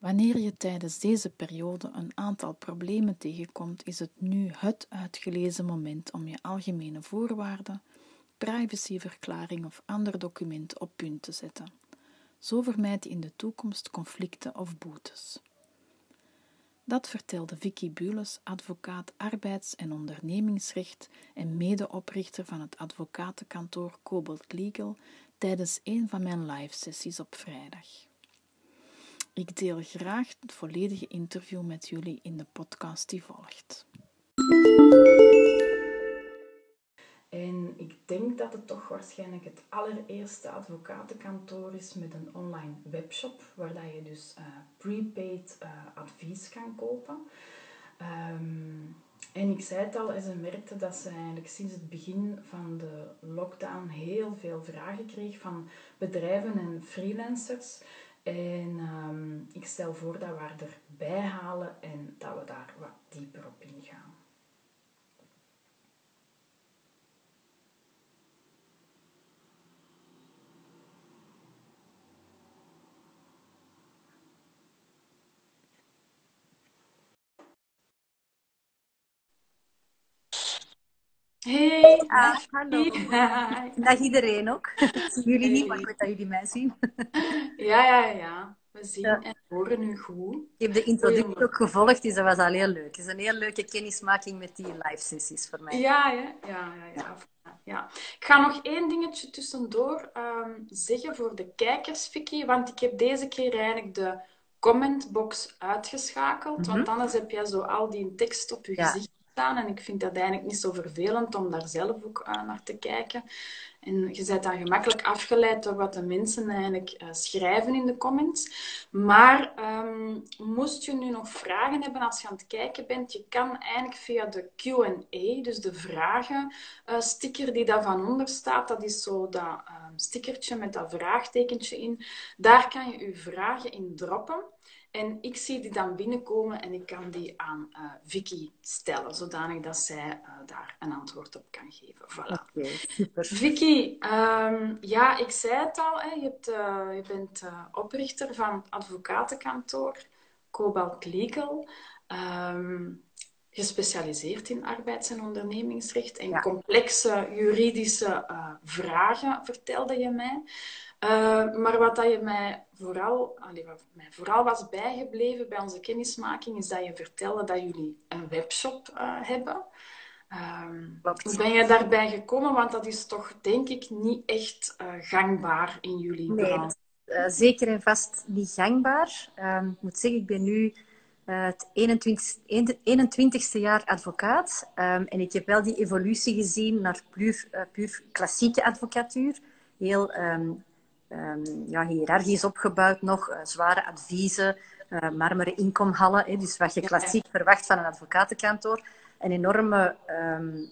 Wanneer je tijdens deze periode een aantal problemen tegenkomt, is het nu het uitgelezen moment om je algemene voorwaarden, privacyverklaring of ander document op punt te zetten. Zo vermijd je in de toekomst conflicten of boetes. Dat vertelde Vicky Bules, advocaat arbeids- en ondernemingsrecht en medeoprichter van het advocatenkantoor Cobalt Legal tijdens een van mijn live sessies op vrijdag. Ik deel graag het volledige interview met jullie in de podcast die volgt. En ik denk dat het toch waarschijnlijk het allereerste advocatenkantoor is met een online webshop, waar dat je dus uh, prepaid uh, advies kan kopen. Um, en ik zei het al, ze merkte dat ze eigenlijk sinds het begin van de lockdown heel veel vragen kreeg van bedrijven en freelancers. En um, ik stel voor dat we erbij halen en dat we daar wat dieper op ingaan. Hey, ah, hallo. Dag iedereen ook. Ik zie jullie niet, maar ik weet dat jullie mij zien. Ja, ja, ja. We zien en horen u goed. Ik heb de introductie ook gevolgd, dus dat was al heel leuk. Het is een heel leuke kennismaking met die live sessies voor mij. Ja, ja, ja, ja. ja. Ik ga nog één dingetje tussendoor um, zeggen voor de kijkers, Vicky. Want ik heb deze keer eigenlijk de commentbox uitgeschakeld. Mm -hmm. Want anders heb je zo al die tekst op je gezicht en ik vind dat eigenlijk niet zo vervelend om daar zelf ook uh, naar te kijken. En je bent dan gemakkelijk afgeleid door wat de mensen eigenlijk uh, schrijven in de comments. Maar um, moest je nu nog vragen hebben als je aan het kijken bent, je kan eigenlijk via de Q&A, dus de vragen uh, sticker die daar van onder staat, dat is zo dat um, stickertje met dat vraagtekentje in, daar kan je je vragen in droppen. En ik zie die dan binnenkomen en ik kan die aan uh, Vicky stellen, zodanig dat zij uh, daar een antwoord op kan geven. Voilà. Okay, super. Vicky, um, ja, ik zei het al, hè, je, hebt, uh, je bent oprichter van advocatenkantoor Cobalt Legal. Um, gespecialiseerd in arbeids- en ondernemingsrecht en ja. complexe juridische vragen, vertelde je mij. Uh, maar wat dat je mij vooral, allee, wat mij vooral was bijgebleven bij onze kennismaking, is dat je vertelde dat jullie een webshop uh, hebben. Um, hoe ben je daarbij gekomen? Want dat is toch, denk ik, niet echt uh, gangbaar in jullie nee, zeker en vast niet gangbaar. Um, ik moet zeggen, ik ben nu het 21, 21ste jaar advocaat. Um, en ik heb wel die evolutie gezien naar puur, puur klassieke advocatuur. Heel um, ja, hiërarchisch opgebouwd nog, uh, zware adviezen, uh, marmeren inkomhallen. Hè, dus wat je klassiek verwacht van een advocatenkantoor. Een enorme um,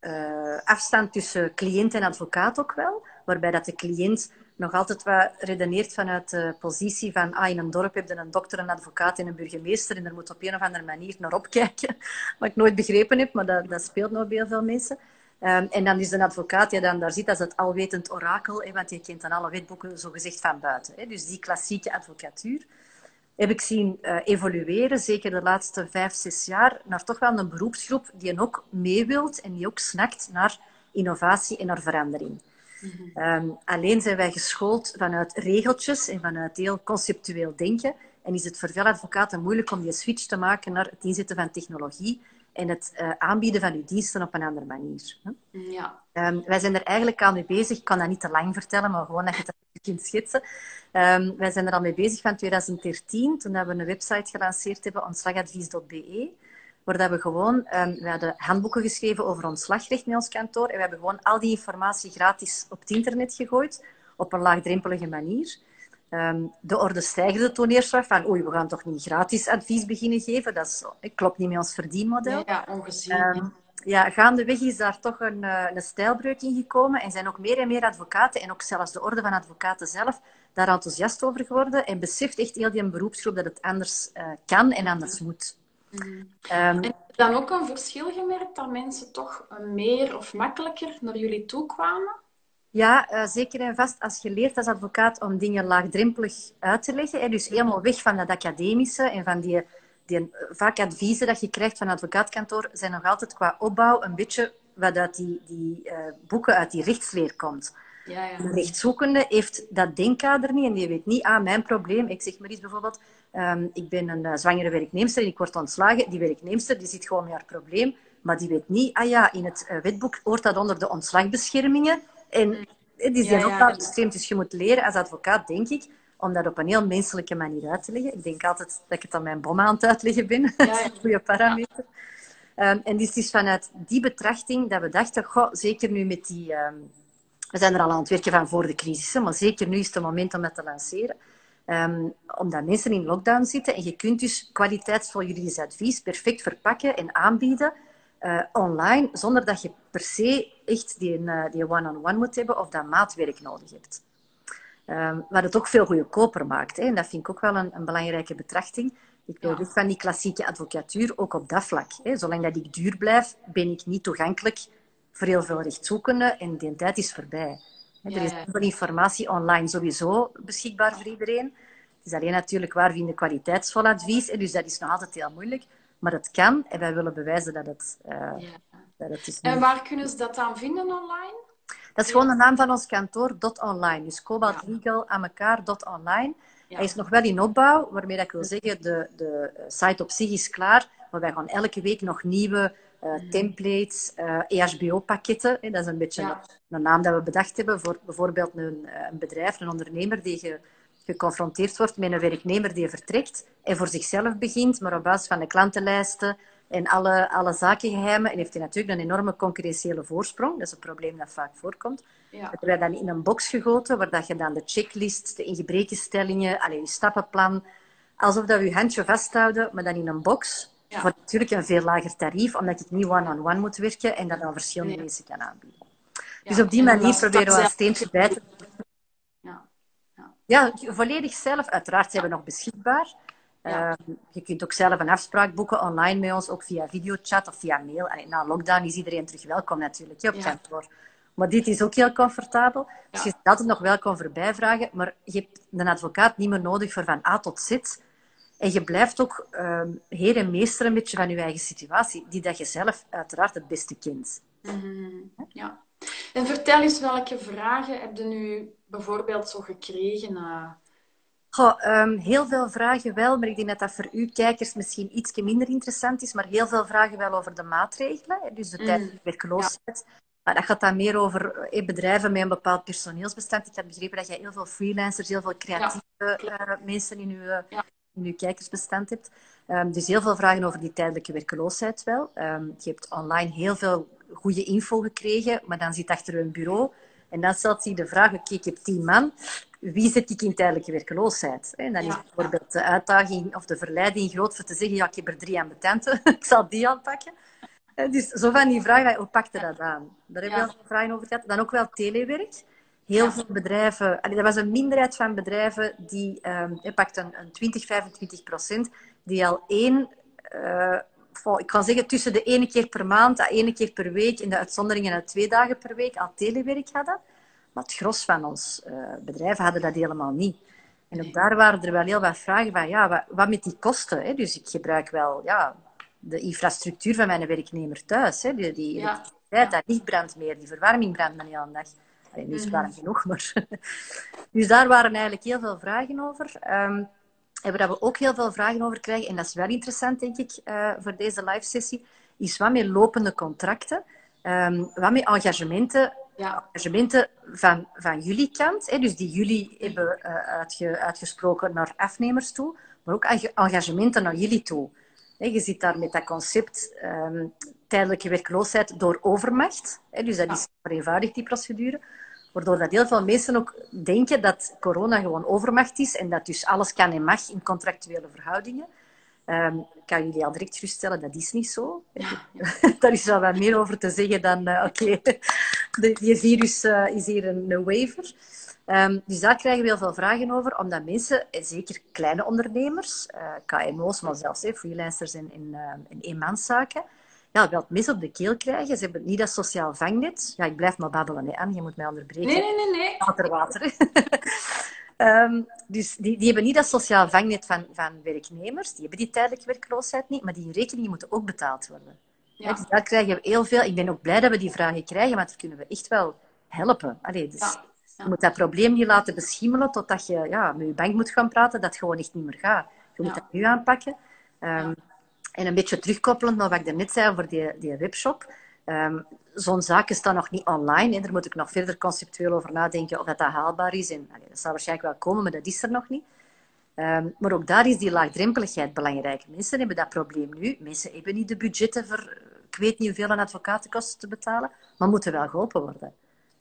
uh, afstand tussen cliënt en advocaat ook wel. Waarbij dat de cliënt nog altijd wat redeneert vanuit de positie van ah, in een dorp heb je een dokter, een advocaat en een burgemeester en er moet op een of andere manier naar opkijken. Wat ik nooit begrepen heb, maar dat, dat speelt nog bij heel veel mensen. Um, en dan is een advocaat die dan daar zit als het alwetend orakel, hè, want je kent dan alle wetboeken zogezegd van buiten. Hè. Dus die klassieke advocatuur heb ik zien uh, evolueren, zeker de laatste vijf, zes jaar, naar toch wel een beroepsgroep die ook mee wilt en die ook snakt naar innovatie en naar verandering. Mm-hmm. Um, alleen zijn wij geschoold vanuit regeltjes en vanuit heel conceptueel denken. En is het voor veel advocaten moeilijk om die switch te maken naar het inzetten van technologie en het uh, aanbieden van uw diensten op een andere manier. Ja. Um, wij zijn er eigenlijk al mee bezig. Ik kan dat niet te lang vertellen, maar gewoon dat je het kunt schetsen. Um, wij zijn er al mee bezig van 2013, toen we een website gelanceerd hebben, ontslagadvies.be. Waar dat we gewoon, um, we hadden handboeken geschreven over ontslagrecht in ons kantoor. En we hebben gewoon al die informatie gratis op het internet gegooid, op een laagdrempelige manier. Um, de orde stijgende toen eerst van oei, we gaan toch niet gratis advies beginnen geven. Dat is, klopt niet met ons verdienmodel. Ja, ongezien. Um, ja, gaandeweg is daar toch een, uh, een stijlbreuk in gekomen en zijn ook meer en meer advocaten en ook zelfs de orde van advocaten zelf daar enthousiast over geworden en beseft echt heel die beroepsgroep dat het anders uh, kan en anders moet. Mm. Um, en heb je dan ook een verschil gemerkt dat mensen toch meer of makkelijker naar jullie toe kwamen? Ja, uh, zeker en vast. Als je leert als advocaat om dingen laagdrempelig uit te leggen, hè, dus helemaal weg van dat academische en van die, die vaak adviezen dat je krijgt van advocaatkantoor, zijn nog altijd qua opbouw een beetje wat uit die, die uh, boeken uit die rechtsleer komt. Ja, ja. De rechtszoekende heeft dat denkkader niet en die weet niet, ah, mijn probleem, ik zeg maar iets bijvoorbeeld, um, ik ben een uh, zwangere werknemster en ik word ontslagen. Die werknemster die zit gewoon met haar probleem, maar die weet niet, ah ja, in het uh, wetboek hoort dat onder de ontslagbeschermingen. En die zijn ja, ook ja. Dus je moet leren als advocaat, denk ik, om dat op een heel menselijke manier uit te leggen. Ik denk altijd dat ik het aan mijn bom aan het uitleggen ben. dat is een goede parameter. Um, en dus het is vanuit die betrachting dat we dachten, goh, zeker nu met die... Um, we zijn er al aan het werken van voor de crisis, maar zeker nu is het moment om het te lanceren. Um, omdat mensen in lockdown zitten en je kunt dus kwaliteitsvol juridisch advies perfect verpakken en aanbieden uh, online, zonder dat je per se echt die uh, die one-on-one moet hebben of dat maatwerk nodig hebt. Um, wat het ook veel goedkoper maakt. Hè? En dat vind ik ook wel een, een belangrijke betrachting. Ik wil ja. van die klassieke advocatuur ook op dat vlak. Hè? Zolang dat ik duur blijf, ben ik niet toegankelijk voor heel veel rechtszoekenden en die tijd is voorbij. Hè? Er is veel informatie online sowieso beschikbaar voor iedereen. Het is alleen natuurlijk waar vinden kwaliteitsvol advies. Hè? Dus dat is nog altijd heel moeilijk. Maar het kan en wij willen bewijzen dat het, uh, ja. Dat het is. En waar kunnen ze dat dan vinden online? Dat is gewoon de naam van ons kantoor, .online. Dus Cobalt. Legal aan elkaar, .online. Hij is nog wel in opbouw, waarmee dat ik wil zeggen, de, de site op zich is klaar, maar wij gaan elke week nog nieuwe uh, templates, uh, EHBO-pakketten. Dat is een beetje ja. een, een, naam dat we bedacht hebben voor bijvoorbeeld een, een bedrijf, een ondernemer die je geconfronteerd wordt met een werknemer die vertrekt en voor zichzelf begint, maar op basis van de klantenlijsten en alle, alle zakengeheimen. En heeft hij natuurlijk een enorme concurrentiële voorsprong. Dat is een probleem dat vaak voorkomt. Ja. Dat wij dan in een box gegoten, waar dat je dan de checklist, de ingebrekenstellingen, alleen je stappenplan, alsof dat we je handje vasthouden, maar dan in een box. Ja. Voor natuurlijk een veel lager tarief, omdat ik niet one-on-one moet werken en dat aan verschillende nee. mensen kan aanbieden. Dus op die manier proberen we een steentje bij te ja, volledig zelf. Uiteraard zijn we nog beschikbaar. Ja. Uh, je kunt ook zelf een afspraak boeken online met ons, ook via videochat of via mail. En na lockdown is iedereen terug welkom natuurlijk, op ja. kantoor. Maar dit is ook heel comfortabel. Dus je kunt altijd nog welkom voorbij vragen, maar je hebt een advocaat niet meer nodig voor van A tot Z. En je blijft ook uh, heer en meester een beetje van je eigen situatie, die dat je zelf uiteraard het beste kent. Mm -hmm. Ja. En vertel eens welke vragen heb je nu bijvoorbeeld zo gekregen? Uh... Goh, um, heel veel vragen wel, maar ik denk dat dat voor u kijkers misschien iets minder interessant is. Maar heel veel vragen wel over de maatregelen, dus de mm. tijdelijke werkloosheid. Ja. Maar dat gaat dan meer over eh, bedrijven met een bepaald personeelsbestand. Ik heb begrepen dat jij heel veel freelancers, heel veel creatieve ja, uh, mensen in uw, ja. in uw kijkersbestand hebt. Um, dus heel veel vragen over die tijdelijke werkloosheid wel. Um, je hebt online heel veel goede info gekregen, maar dan zit achter een bureau en dan stelt zich de vraag, oké, ik heb tien man, wie zet ik in tijdelijke werkloosheid? En dan is bijvoorbeeld de uitdaging of de verleiding groot voor te zeggen, ja, ik heb er drie aan betenten, ik zal die aanpakken. Dus zo van die vraag, hoe pakte dat aan? Daar hebben we veel vragen over gehad. Dan ook wel telewerk. Heel veel bedrijven, dat was een minderheid van bedrijven die um, pakt een, een 20, 25 procent, die al één uh, ik kan zeggen tussen de ene keer per maand en ene keer per week, in de uitzonderingen uit twee dagen per week, al telewerk hadden. Maar het gros van ons uh, bedrijven hadden dat helemaal niet. En ook daar waren er wel heel wat vragen van, ja, wat, wat met die kosten? Hè? Dus ik gebruik wel ja, de infrastructuur van mijn werknemer thuis. Hè? Die, die ja. dat licht brandt meer, die verwarming brandt dan de hele dag. Alleen, nu is het warm genoeg, maar... dus daar waren eigenlijk heel veel vragen over. Um, en waar we ook heel veel vragen over krijgen, en dat is wel interessant, denk ik, uh, voor deze live sessie, is wat meer lopende contracten, um, wat meer engagementen, ja. engagementen van, van jullie kant, hè, dus die jullie hebben uh, uitge, uitgesproken naar afnemers toe, maar ook engagementen naar jullie toe. Hè, je zit daar met dat concept um, tijdelijke werkloosheid door overmacht, hè, dus dat ja. is vereenvoudigd, die procedure. Waardoor dat heel veel mensen ook denken dat corona gewoon overmacht is en dat dus alles kan en mag in contractuele verhoudingen. Um, ik kan jullie al direct geruststellen, dat is niet zo. Ja, Daar is wel wat meer over te zeggen dan, uh, oké, okay, die virus uh, is hier een, een waiver. Um, dus daar krijgen we heel veel vragen over, omdat mensen, en zeker kleine ondernemers, uh, KMO's, maar zelfs hey, freelancers en, en, en eenmanszaken, ja, wel het mis op de keel krijgen. Ze hebben niet dat sociaal vangnet. Ja, ik blijf maar babbelen, hè, Anne. Je moet mij onderbreken. Nee, nee, nee. nee. Water, water. um, dus die, die hebben niet dat sociaal vangnet van, van werknemers. Die hebben die tijdelijke werkloosheid niet. Maar die rekeningen moeten ook betaald worden. Ja. Dus daar krijgen we heel veel. Ik ben ook blij dat we die vragen krijgen, want daar kunnen we echt wel helpen. Allee, dus ja. Je moet dat probleem niet laten beschimmelen totdat je ja, met je bank moet gaan praten, dat gewoon echt niet meer gaat. Je moet dat nu aanpakken. Um, en een beetje terugkoppelend naar wat ik net zei over die, die webshop. Um, Zo'n zaken staan nog niet online. En daar moet ik nog verder conceptueel over nadenken of dat, dat haalbaar is. En, allee, dat zal waarschijnlijk wel komen, maar dat is er nog niet. Um, maar ook daar is die laagdrempeligheid belangrijk. Mensen hebben dat probleem nu. Mensen hebben niet de budgetten voor, ik weet niet hoeveel aan advocatenkosten te betalen, maar moeten wel geholpen worden.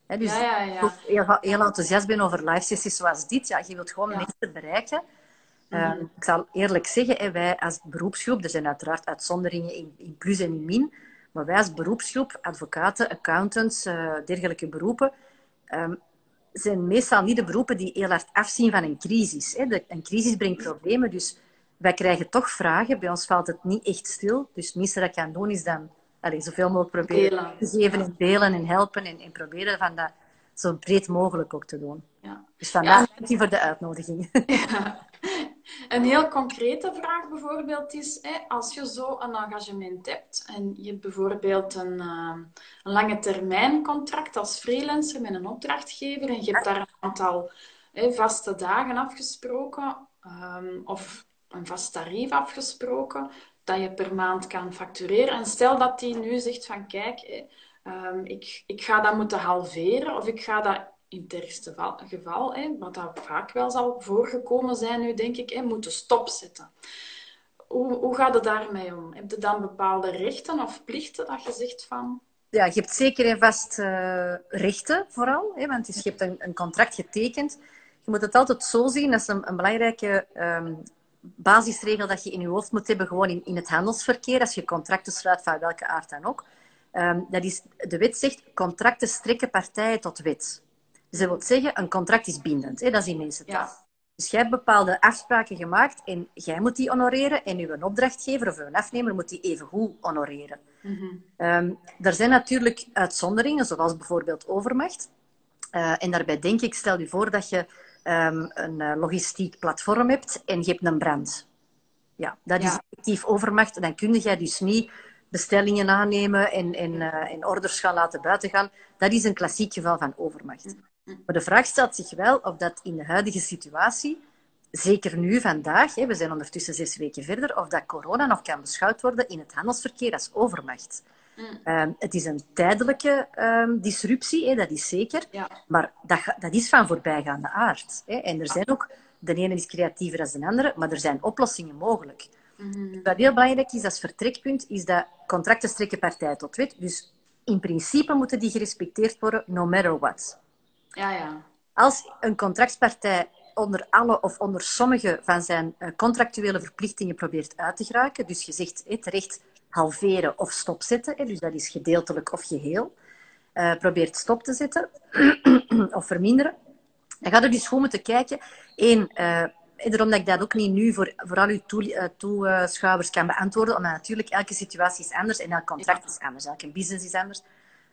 He, dus ja, ja, ja. heel, heel enthousiast ben over live sessies zoals dit. Ja, je wilt gewoon mensen bereiken Ehm, mhm. ik zal eerlijk zeggen, wij als beroepsgroep, er zijn uiteraard uitzonderingen in, in plus en in min, maar wij als beroepsgroep, advocaten, accountants, uh, dergelijke beroepen, um, zijn meestal niet de beroepen die heel hard afzien van een crisis. Hè. De, een crisis brengt problemen, dus wij krijgen toch vragen. Bij ons valt het niet echt stil. Dus het minste dat ik kan doen is dan allez, zoveel mogelijk proberen te geven en delen en helpen en, en proberen van dat zo breed mogelijk ook te doen. Ja. Dus vandaar ja. voor de uitnodiging. Ja. Een heel concrete vraag bijvoorbeeld is, hè, als je zo een engagement hebt en je hebt bijvoorbeeld een, uh, een lange termijn contract als freelancer met een opdrachtgever en je hebt daar een aantal hè, vaste dagen afgesproken um, of een vast tarief afgesproken dat je per maand kan factureren. En stel dat die nu zegt van kijk, um, ik, ik ga dat moeten halveren of ik ga dat in het ergste geval, hè, wat dat vaak wel zal voorgekomen zijn nu, denk ik, hè, moeten stopzetten. Hoe, hoe gaat het daarmee om? Heb je dan bepaalde rechten of plichten dat je zegt van... Ja, je hebt zeker en vast uh, rechten vooral, hè, want je hebt een, contract getekend. Je moet het altijd zo zien, dat is een, belangrijke um, basisregel dat je in je hoofd moet hebben, gewoon in, in het handelsverkeer, als je contracten sluit van welke aard dan ook. Um, dat is, de wet zegt, contracten strekken partijen tot wet. Dus dat wil zeggen, een contract is bindend. Hè? Dat is in taal. Ja. Dus jij hebt bepaalde afspraken gemaakt en jij moet die honoreren en uw opdrachtgever of uw afnemer moet die even goed honoreren. Mm er zijn natuurlijk uitzonderingen, zoals bijvoorbeeld overmacht. Uh, en daarbij denk ik, stel je voor dat je um, een uh, logistiek platform hebt en je hebt een brand. Ja, dat is effectief overmacht. Dan kun je dus niet bestellingen aannemen en, en, uh, en orders gaan laten buiten gaan. Dat is een klassiek geval van overmacht. Mm. Maar de vraag stelt zich wel of dat in de huidige situatie, zeker nu, vandaag, we zijn ondertussen zes weken verder, of dat corona nog kan beschouwd worden in het handelsverkeer als overmacht. Mm. Ehm, het is een tijdelijke um, disruptie, hè, dat is zeker. Ja. Maar dat, dat is van voorbijgaande aard. Hè. En er zijn ook, de ene is creatiever dan de andere, maar er zijn oplossingen mogelijk. Mm Wat heel belangrijk is als vertrekpunt, is dat contracten strekken partij tot wet. Dus in principe moeten die gerespecteerd worden, no matter what. Ja, ja. Als een contractpartij onder alle of onder sommige van zijn eh, contractuele verplichtingen probeert uit te geraken, dus je zegt hé, terecht halveren of stopzetten, dus dat is gedeeltelijk of geheel, uh, probeert stop te zetten of verminderen, dan gaat er dus goed moeten kijken. Eén, uh, daarom dat ik dat ook niet nu voor, voor al uw toeschouwers kan beantwoorden, omdat natuurlijk elke situatie is anders en elk contract is anders, elke business is anders.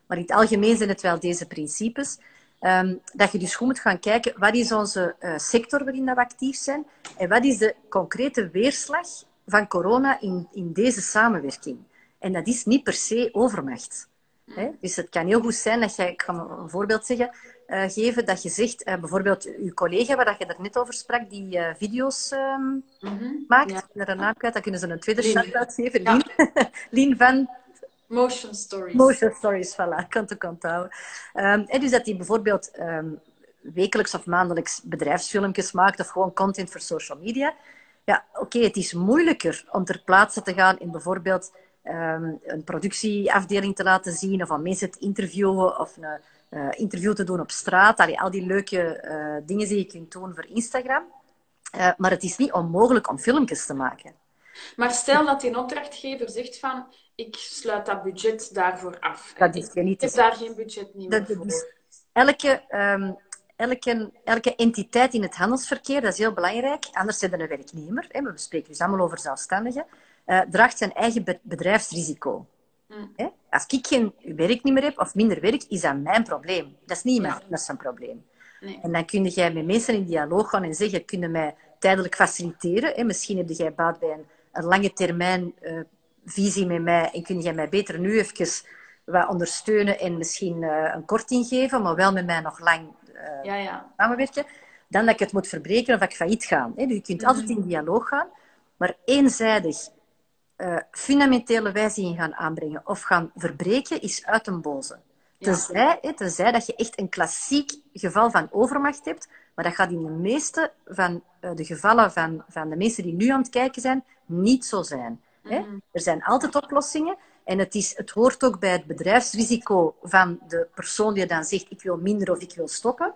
Maar in het algemeen zijn het wel deze principes. Um, dat je dus goed moet gaan kijken, wat is onze uh, sector waarin we actief zijn en wat is de concrete weerslag van corona in, in deze samenwerking. En dat is niet per se overmacht. Hè? Dus het kan heel goed zijn dat je, ik ga een voorbeeld zeggen, uh, geven, dat je zegt, uh, bijvoorbeeld uw collega, waar je er net over sprak, die uh, video's um, mm -hmm. maakt, ja. naar een naam kwijt, dan kunnen ze een tweede shout-out geven. Ja. Lien, Lien van Motion stories. Motion stories, voilà, kan te onthouden. Um, en dus dat hij bijvoorbeeld um, wekelijks of maandelijks bedrijfsfilmpjes maakt of gewoon content voor social media. Ja, oké, okay, het is moeilijker om ter plaatse te gaan in bijvoorbeeld um, een productieafdeling te laten zien of om mensen te interviewen of een uh, interview te doen op straat. Allee, al die leuke uh, dingen die je kunt doen voor Instagram. Uh, maar het is niet onmogelijk om filmpjes te maken. Maar stel dat die opdrachtgever zegt van ik sluit dat budget daarvoor af. Dat is niet ik heb daar geen budget niet meer voor. Is, elke, um, elke, elke entiteit in het handelsverkeer, dat is heel belangrijk, anders zijn we een werknemer, hè, we spreken dus allemaal over zelfstandigen, uh, draagt zijn eigen bedrijfsrisico. Mm. Hè? Als ik geen werk niet meer heb of minder werk, is dat mijn probleem. Dat is niet Ja. anders zijn probleem. Nee. En dan kun jij met mensen in dialoog gaan en zeggen, kun je mij tijdelijk faciliteren? Hè? Misschien heb jij baat bij een, een lange termijn eh, visie met mij en kun jij mij beter nu even wat ondersteunen en misschien eh, een korting geven, maar wel met mij nog lang eh, Ja, ja. samenwerken, dan dat ik het moet verbreken of dat ik failliet ga. Hè? Dus je kunt altijd Mhm. in dialoog gaan, maar eenzijdig eh, fundamentele wijzigingen gaan aanbrengen of gaan verbreken, is uit een boze. Tenzij, dat je echt een klassiek geval van overmacht hebt, maar dat gaat in de meeste van eh, de gevallen van, van de mensen die nu aan het kijken zijn, niet zo zijn. Hè? Mhm. Er zijn altijd oplossingen. En het, is, het hoort ook bij het bedrijfsrisico van de persoon die dan zegt ik wil minder of ik wil stoppen,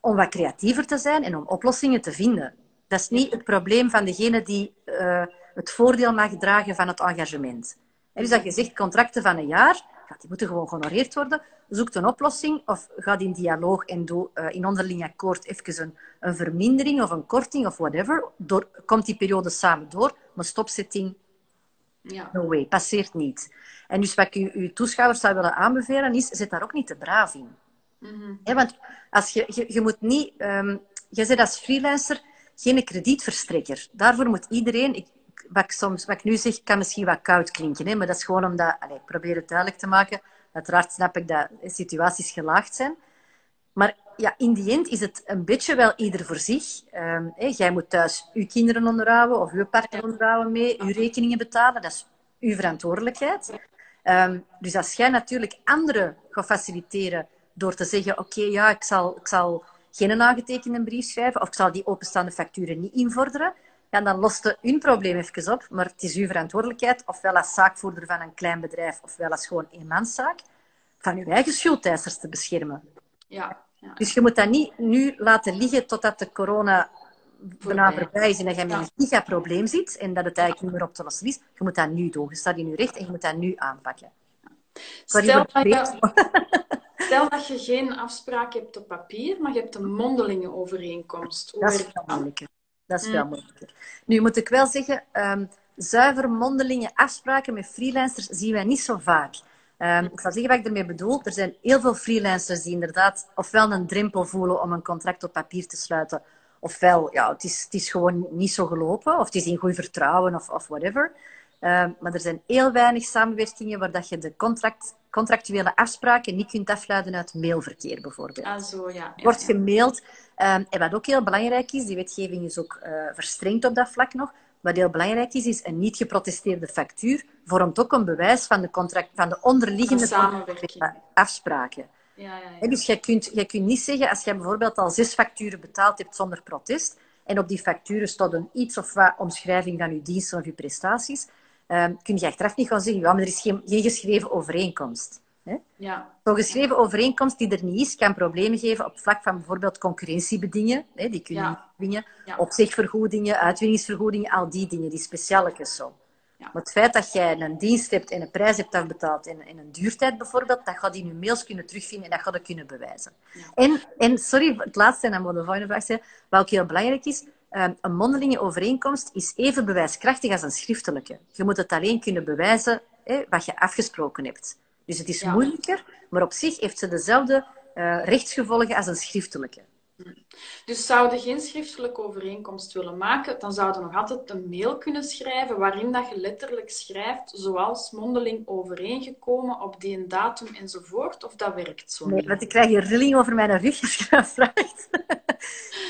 om wat creatiever te zijn en om oplossingen te vinden. Dat is niet het probleem van degene die eh, het voordeel mag dragen van het engagement. En dus dat je zegt contracten van een jaar, ja, die moeten gewoon gehonoreerd worden. Zoek een oplossing of ga in dialoog en doe eh, in onderling akkoord even een, een vermindering of een korting of whatever. Door, komt die periode samen door, maar stopzetting Ja. No way, passeert niet. En dus wat ik u, uw toeschouwers zou willen aanbevelen is, zet daar ook niet te braaf in. Mhm. Want als je, je, je moet niet... ehm je bent als freelancer geen kredietverstrekker. Daarvoor moet iedereen... Ik, wat, ik soms, wat ik nu zeg, kan misschien wat koud klinken. Hè, maar dat is gewoon omdat... Allez, ik probeer het duidelijk te maken. Uiteraard snap ik dat situaties gelaagd zijn. Maar ja, in die end is het een beetje wel ieder voor zich. Ehm, jij moet thuis uw kinderen onderhouden of uw partner onderhouden mee, uw rekeningen betalen. Dat is uw verantwoordelijkheid. Ehm, dus als jij natuurlijk anderen gaat faciliteren door te zeggen, oké, ja, ik zal, ik zal geen aangetekende brief schrijven of ik zal die openstaande facturen niet invorderen, ja, dan lost het hun probleem even op. Maar het is uw verantwoordelijkheid, ofwel als zaakvoerder van een klein bedrijf, ofwel als gewoon eenmanszaak, van uw eigen schuldeisers te beschermen. Ja. Ja. Dus je moet dat niet nu laten liggen totdat de corona bijna Voorbij. is en dat je met een gigaprobleem zit en dat het eigenlijk niet meer op te lossen is. Je moet dat nu doen. Je staat in je recht en je moet dat nu aanpakken. Sorry Stel dat, je, stel dat je geen afspraak hebt op papier, maar je hebt een mondelinge overeenkomst. Hoe Dat is dat? moeilijker. Dat is Mm. veel moeilijker. Nu moet ik wel zeggen, ehm, zuiver mondelinge afspraken met freelancers zien wij niet zo vaak. Ehm, ik zal zeggen wat ik ermee bedoel. Er zijn heel veel freelancers die inderdaad ofwel een drempel voelen om een contract op papier te sluiten, ofwel ja, het, is, het is gewoon niet zo gelopen, of het is in goed vertrouwen, of, of whatever. Ehm, maar er zijn heel weinig samenwerkingen waar dat je de contract, contractuele afspraken niet kunt afleiden uit mailverkeer, bijvoorbeeld Ah, zo, ja. wordt gemaild. Ehm, en wat ook heel belangrijk is, die wetgeving is ook eh, verstrengd op dat vlak nog. Wat heel belangrijk is, is een niet geprotesteerde factuur vormt ook een bewijs van de, contract, van de onderliggende Van afspraken. Ja, ja, Dus jij kunt, jij kunt niet zeggen, als jij bijvoorbeeld al zes facturen betaald hebt zonder protest, en op die facturen staat een iets of wat omschrijving van je diensten of je prestaties, ehm, kun je achteraf niet gaan zeggen, ja, maar er is geen, geen geschreven overeenkomst. Hè? ja. Zo'n geschreven overeenkomst die er niet is, kan problemen geven op vlak van bijvoorbeeld concurrentiebedingen. Hè, die kunnen Ja. niet dwingen. Ja. Opzegvergoedingen, uitwinningsvergoedingen, al die dingen, die specialetjes zo. Ja. Maar het feit dat jij een dienst hebt en een prijs hebt afbetaald en, en een duurtijd bijvoorbeeld, dat gaat in je mails kunnen terugvinden en dat gaat je kunnen bewijzen. Ja. En, en, sorry, het laatste, en dan moet de volgende vraag zijn, wat ook heel belangrijk is, ehm, een mondelinge overeenkomst is even bewijskrachtig als een schriftelijke. Je moet het alleen kunnen bewijzen hè, wat je afgesproken hebt. Dus het is Ja. moeilijker, maar op zich heeft ze dezelfde eh, rechtsgevolgen als een schriftelijke. Dus zouden geen schriftelijke overeenkomst willen maken, dan zouden nog altijd een mail kunnen schrijven waarin dat je letterlijk schrijft, zoals mondeling overeengekomen op die een datum enzovoort, of dat werkt zo Nee, niet. want ik krijg hier rilling over mijn rug als je dat vraagt.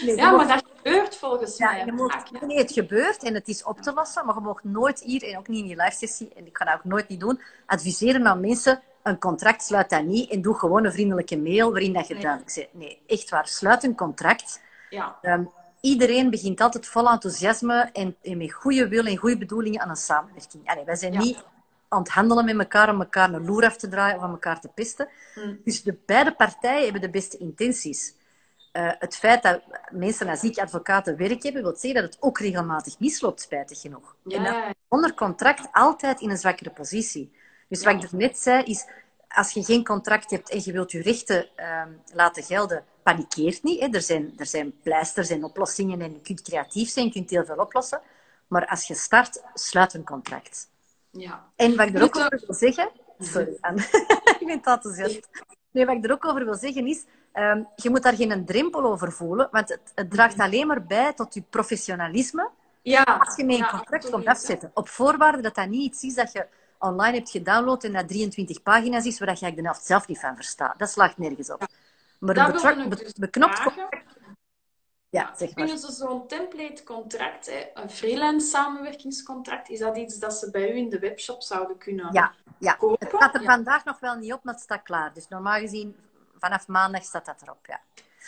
Nee, Ja, maar dat gebeurt volgens Ja, mij je mag, nee, het gebeurt en het is op te lossen, maar je mag nooit hier, en ook niet in je live sessie, en ik ga dat ook nooit niet doen, adviseren aan mensen, een contract sluit dat niet en doe gewoon een vriendelijke mail waarin dat je Nee. duidelijk zegt. Nee, echt waar, sluit een contract. Ja, Ehm, iedereen begint altijd vol enthousiasme en, en met goede wil en goede bedoelingen aan een samenwerking. Allee, wij zijn Ja. niet aan het handelen met elkaar om elkaar een loer af te draaien of om elkaar te pesten. Hm. Dus de beide partijen hebben de beste intenties. Eh, het feit dat mensen als ik advocaten werk hebben, wil zeggen dat het ook regelmatig misloopt, spijtig genoeg. ja, En dat onder contract altijd in een zwakkere positie. Dus wat ik net zei, is als je geen contract hebt en je wilt je rechten ehm, laten gelden, panikeert niet. Hè. Er, zijn, er zijn pleisters en oplossingen en je kunt creatief zijn, je kunt heel veel oplossen. Maar als je start, sluit een contract. ja. En wat ik er ook Moet over wil zeggen, sorry, ik ben enthousiast. Nee, wat ik er ook over wil zeggen is, um, je moet daar geen drempel over voelen, want het, het draagt alleen maar bij tot je professionalisme. Ja, als je met een contract komt afzetten. Op voorwaarde dat dat niet iets is dat je online hebt gedownload en dat 23 pagina's is, waar je de helft zelf niet van verstaat. Dat slaagt nergens op. Maar een be dus beknopt contract... Ja, zeg maar. Kunnen ze zo'n template contract, een freelance samenwerkingscontract, is dat iets dat ze bij u in de webshop zouden kunnen ja, ja. Het staat er vandaag nog wel niet op, maar het staat klaar. Dus normaal gezien, vanaf maandag staat dat erop, ja.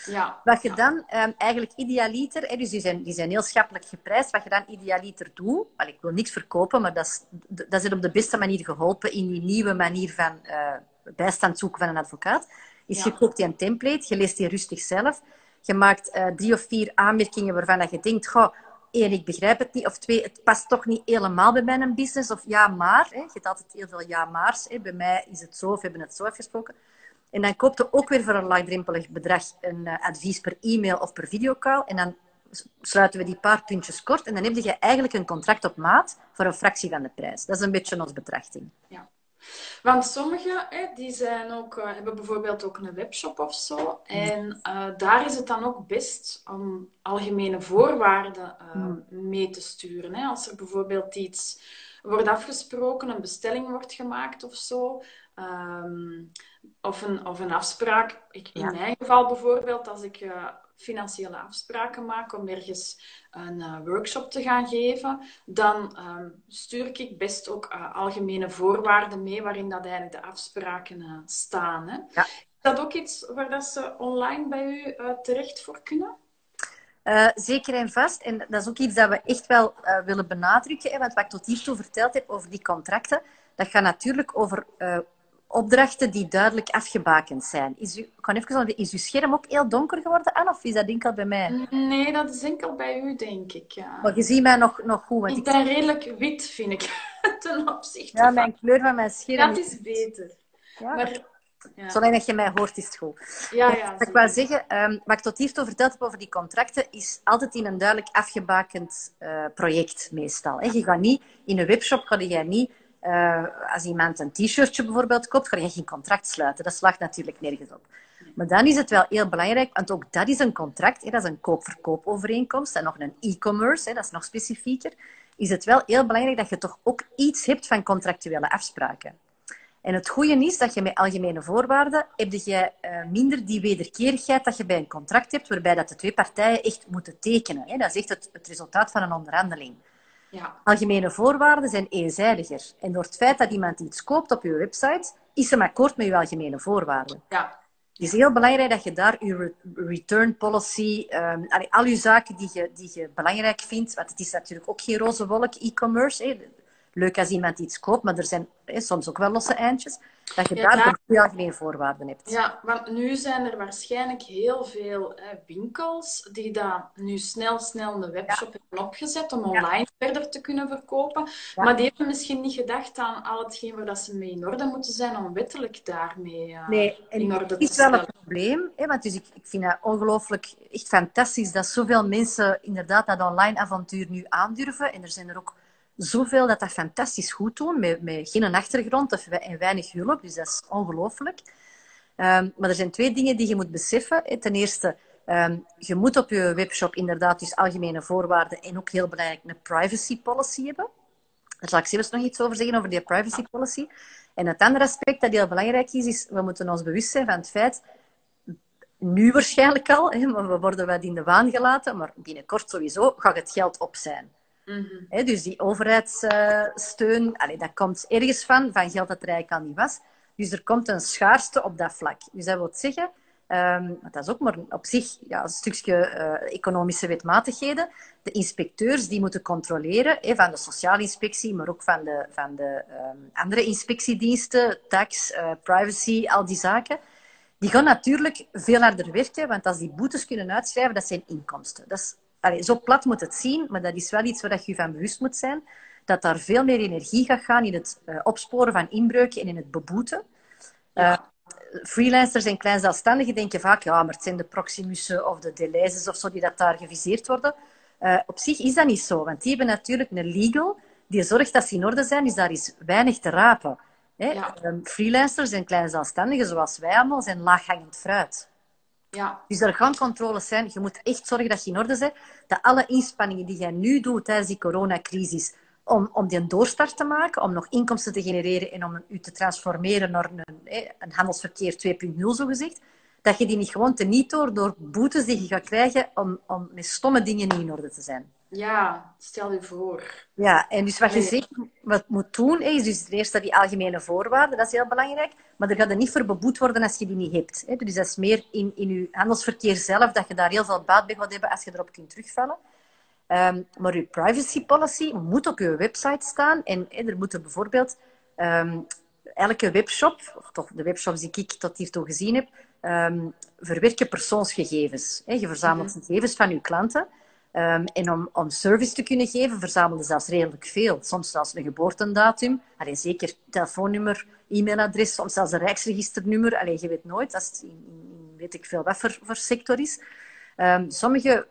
Ja, wat je dan um, eigenlijk idealiter, hè, dus die zijn, die zijn heel schappelijk geprijsd, wat je dan idealiter doet, ik wil niks verkopen, maar dat is, dat is op de beste manier geholpen in die nieuwe manier van uh, bijstand zoeken van een advocaat, is je koopt die een template, je leest die rustig zelf, je maakt uh, drie of vier aanmerkingen waarvan dat je denkt, goh, één, ik begrijp het niet, of twee, het past toch niet helemaal bij mijn business, of ja, maar, hè, je hebt altijd heel veel ja, maars, hè, bij mij is het zo, of we hebben het zo afgesproken. En dan koopt je ook weer voor een laagdrempelig bedrag een uh, advies per e-mail of per videocall. En dan sluiten we die paar puntjes kort. En dan heb je eigenlijk een contract op maat voor een fractie van de prijs. Dat is een beetje onze betrachting. Ja. Want sommigen die zijn ook, uh, hebben bijvoorbeeld ook een webshop of zo. En uh, daar is het dan ook best om algemene voorwaarden hmm. mee te sturen. Hè. Als er bijvoorbeeld iets wordt afgesproken, een bestelling wordt gemaakt of zo. Um, of, een, of een afspraak. Ik, in mijn geval bijvoorbeeld, als ik uh, financiële afspraken maak om ergens een uh, workshop te gaan geven, dan um, stuur ik best ook uh, algemene voorwaarden mee waarin dat eigenlijk de afspraken staan. Hè. Ja. Is dat ook iets waar dat ze online bij u terecht voor kunnen? Uh, zeker en vast. En dat is ook iets dat we echt wel uh, willen benadrukken. Hè, want wat ik tot hiertoe verteld heb over die contracten, dat gaat natuurlijk over uh, opdrachten die duidelijk afgebakend zijn. Is, u, kan even zeggen, is uw scherm ook heel donker geworden, Anne? Of is dat enkel bij mij? Nee, dat is enkel bij u, denk ik. Ja. Maar je ziet mij nog, nog goed. Want ik, ben redelijk wit, vind ik, ten opzichte Ja, mijn kleur van mijn scherm... Dat is beter. Ja, maar... Ja. Zolang dat je mij hoort, is het goed. Ja, ja, wat ik wou zeggen, um, wat ik tot hiertoe verteld heb over die contracten, is altijd in een duidelijk afgebakend uh, project meestal. Hè. Je gaat niet, in een webshop ga je niet uh, als iemand een t-shirtje bijvoorbeeld koopt, ga je geen contract sluiten. Dat slaagt natuurlijk nergens op. Maar dan is het wel heel belangrijk, want ook dat is een contract, hè, dat is een koop-verkoopovereenkomst en nog een e-commerce, dat is nog specifieker. Is het wel heel belangrijk dat je toch ook iets hebt van contractuele afspraken. En het goede is dat je met algemene voorwaarden heb je uh, minder die wederkerigheid dat je bij een contract hebt, waarbij dat de twee partijen echt moeten tekenen. Dat is echt het, het resultaat van een onderhandeling. Ja. Algemene voorwaarden zijn eenzijdiger. En door het feit dat iemand iets koopt op je website, is hem akkoord met je algemene voorwaarden. Ja. Het is heel belangrijk dat je daar je return policy, um, al je zaken die je, die je belangrijk vindt, want het is natuurlijk ook geen roze wolk e-commerce. Leuk als iemand iets koopt, maar er zijn soms ook wel losse eindjes dat je daar algemene voorwaarden hebt. Ja, want nu zijn er waarschijnlijk heel veel hè, winkels die daar nu snel, snel een webshop hebben opgezet om online verder te kunnen verkopen. Maar die hebben misschien niet gedacht aan al hetgeen waar dat ze mee in orde moeten zijn om wettelijk daarmee uh, nee, in orde te Het is wel een probleem, hè, want dus ik, ik vind het ongelooflijk echt fantastisch dat zoveel mensen inderdaad dat online avontuur nu aandurven. En er zijn er ook zoveel dat dat fantastisch goed doen, met, met geen achtergrond of, en weinig hulp. Dus dat is ongelooflijk. Um, maar er zijn twee dingen die je moet beseffen. Ten eerste, um, je moet op je webshop inderdaad dus algemene voorwaarden en ook heel belangrijk een privacy policy hebben. Daar zal ik zelfs nog iets over zeggen, over die privacy policy. En het andere aspect dat heel belangrijk is, is we moeten ons bewust zijn van het feit, nu waarschijnlijk al, hè, we worden wat in de waan gelaten, maar binnenkort sowieso gaat het geld op zijn. Mm dus die overheidssteun, dat komt ergens van, van geld dat er eigenlijk al niet was. Dus er komt een schaarste op dat vlak. Dus dat wil zeggen, um, dat is ook maar op zich ja, een stukje uh, economische wetmatigheden. De inspecteurs die moeten controleren, van de sociale inspectie, maar ook van de, van de um, andere inspectiediensten, tax, uh, privacy, al die zaken. Die gaan natuurlijk veel harder werken, want als die boetes kunnen uitschrijven, dat zijn inkomsten. Dat is Allee, zo plat moet het zien, maar dat is wel iets waar je je van bewust moet zijn. Dat daar veel meer energie gaat gaan in het uh, opsporen van inbreuken en in het beboeten. Uh, freelancers en kleinzelfstandigen denken vaak, ja, maar het zijn de Proximussen of de Deleuze's of zo die dat daar geviseerd worden. Uh, op zich is dat niet zo, want die hebben natuurlijk een legal die zorgt dat ze in orde zijn, dus daar is weinig te rapen. Hè? Ehm, freelancers en kleine zelfstandigen zoals wij allemaal zijn laaghangend fruit. Ja. Dus er gaan controles zijn. Je moet echt zorgen dat je in orde bent. Dat alle inspanningen die jij nu doet tijdens die coronacrisis, om, om die een doorstart te maken, om nog inkomsten te genereren en om u te transformeren naar een, een handelsverkeer 2.0, zo gezegd, dat je die niet gewoon teniet door, door boetes die je gaat krijgen om, om met stomme dingen niet in orde te zijn. Ja, stel je voor. Ja, en dus wat je zeker wat moet doen, is dus ten eerste die algemene voorwaarden, dat is heel belangrijk. Maar er gaat er niet voor beboet worden als je die niet hebt. Dus dat is meer in, in je handelsverkeer zelf, dat je daar heel veel baat bij gaat hebben als je erop kunt terugvallen. Um, maar je privacy policy moet op je website staan. En, er moeten bijvoorbeeld um, elke webshop, of toch de webshops die ik tot hiertoe gezien heb, um, verwerken persoonsgegevens. Je verzamelt mm gegevens van je klanten. Um, en om, om service te kunnen geven, verzamelen zelfs redelijk veel. Soms zelfs een geboortedatum, alleen zeker telefoonnummer, e-mailadres, soms zelfs een rijksregisternummer. Alleen je weet nooit, dat weet ik veel wat voor, sector is. Um, sommige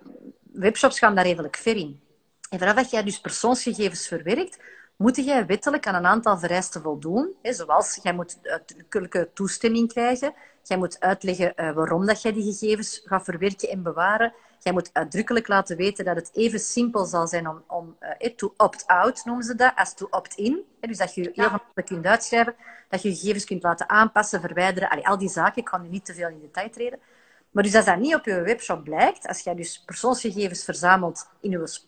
webshops gaan daar redelijk ver in. En vanaf dat jij dus persoonsgegevens verwerkt, moet jij wettelijk aan een aantal vereisten voldoen. Hè, zoals, jij moet uitdrukkelijke toestemming krijgen. Jij moet uitleggen uh, waarom dat jij die gegevens gaat verwerken en bewaren. Jij moet uitdrukkelijk laten weten dat het even simpel zal zijn om, om uh, to opt-out, noemen ze dat, als to opt-in. Dus dat je heel gemakkelijk kunt uitschrijven, dat je gegevens kunt laten aanpassen, verwijderen. Allee, al die zaken, ik ga nu niet te veel in detail treden. Maar dus als dat niet op je webshop blijkt, als jij dus persoonsgegevens verzamelt in je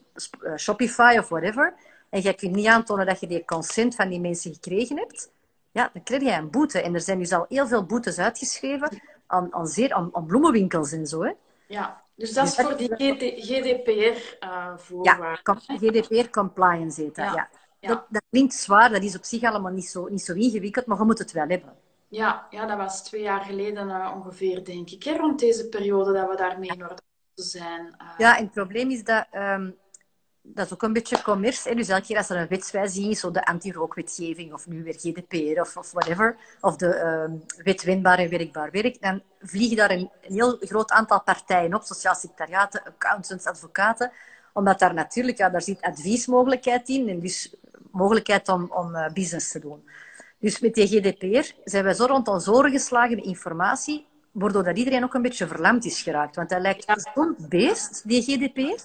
eh, Shopify of whatever, en jij kunt niet aantonen dat je die consent van die mensen gekregen hebt, ja, dan krijg je een boete. En er zijn dus al heel veel boetes uitgeschreven aan, aan, zeer, aan, bloemenwinkels en zo. Hè. Ja, dus dat is dus voor die GDPR-voorwaarden. Uh, ja, GDPR-compliance heet dat, ja. ja. Dat, dat, klinkt zwaar, dat is op zich allemaal niet zo, niet zo ingewikkeld, maar je moet het wel hebben. Ja, ja dat was twee jaar geleden uh, ongeveer, denk ik, hè, rond deze periode dat we daarmee in orde zijn. Uh... Ja, en het probleem is dat um, dat is ook een beetje commerce. Dus elke keer als er een wetswijziging is, zo de anti-rookwetgeving of nu weer GDPR of, of whatever, of de uh, wet wendbaar en werkbaar werk, dan vliegen daar een, een, heel groot aantal partijen op, sociaal secretariaten, accountants, advocaten, omdat daar natuurlijk, ja, daar zit adviesmogelijkheid in en dus mogelijkheid om, om uh, business te doen. Dus met die GDPR zijn wij zo rond ons oren geslagen met informatie, waardoor dat iedereen ook een beetje verlamd is geraakt. Want dat lijkt zo'n beest, die GDPR,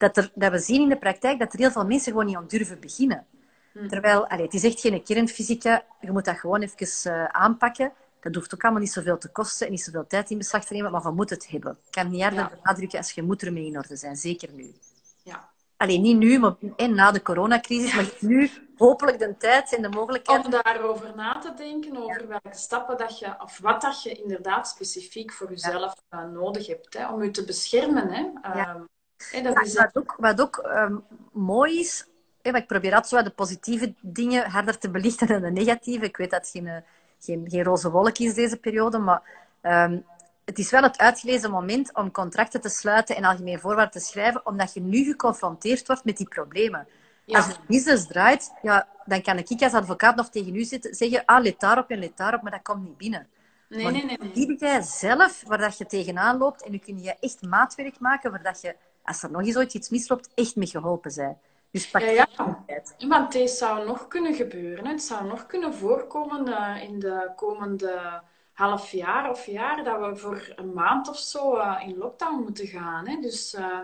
dat, er, dat we zien in de praktijk dat er heel veel mensen gewoon niet aan durven beginnen. Hmm. Terwijl, allee, het is echt geen kernfysica, je moet dat gewoon even uh, aanpakken. Dat hoeft ook allemaal niet zoveel te kosten en niet zoveel tijd in beslag te nemen, maar je moet het hebben. Ik kan niet harder benadrukken als je moet ermee in orde zijn, zeker nu. Ja. Alleen niet nu, maar en na de coronacrisis, maar nu hopelijk de tijd en de mogelijkheid. Om daarover na te denken, over welke stappen dat je, of wat dat je inderdaad specifiek voor jezelf uh, nodig hebt, hè, om je te beschermen. Hè. Ja. Um, dat is wat ook, wat ook um, mooi is, hè, ik probeer altijd zo de positieve dingen harder te belichten dan de negatieve. Ik weet dat het geen, eh, geen, geen roze wolk is deze periode, maar um, het is wel het uitgelezen moment om contracten te sluiten en algemeen voorwaarden te schrijven, omdat je nu geconfronteerd wordt met die problemen. Als het business draait, ja, dan kan ik als advocaat nog tegen u zitten, zeggen, ah, let daarop en let daarop, maar dat komt niet binnen. Nee, nee, nee, nee. Zie jij zelf waar dat je tegenaan loopt en nu kun je echt maatwerk maken waar dat je als er nog eens ooit iets misloopt, echt mee geholpen zijn. Dus pak ja, ja. Want deze zou nog kunnen gebeuren. Het zou nog kunnen voorkomen uh, in de komende half jaar of jaar dat we voor een maand of zo uh, in lockdown moeten gaan. Hè? Dus uh,